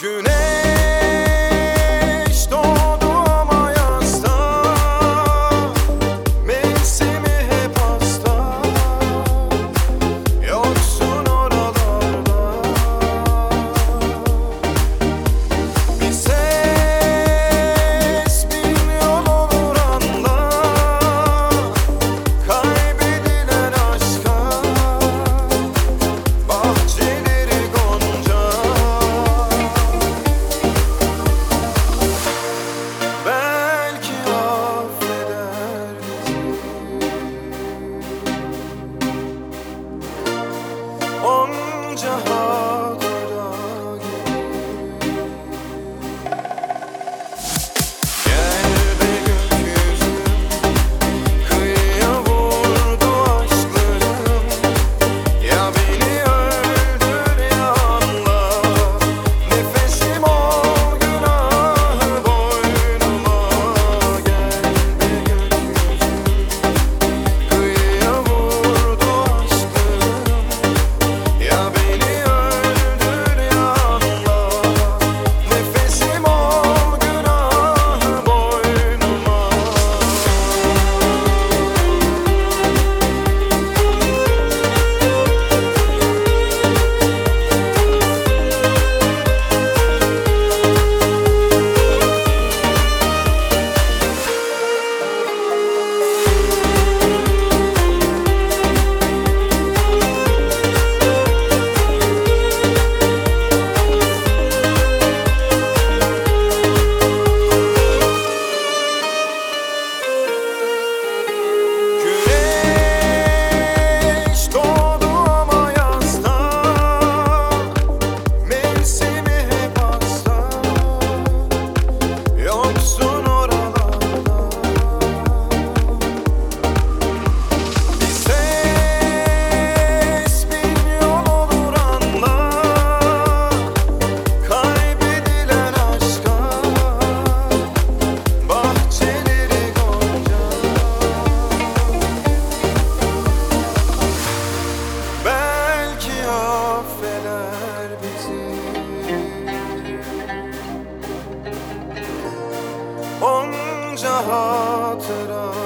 Güneş heart at all.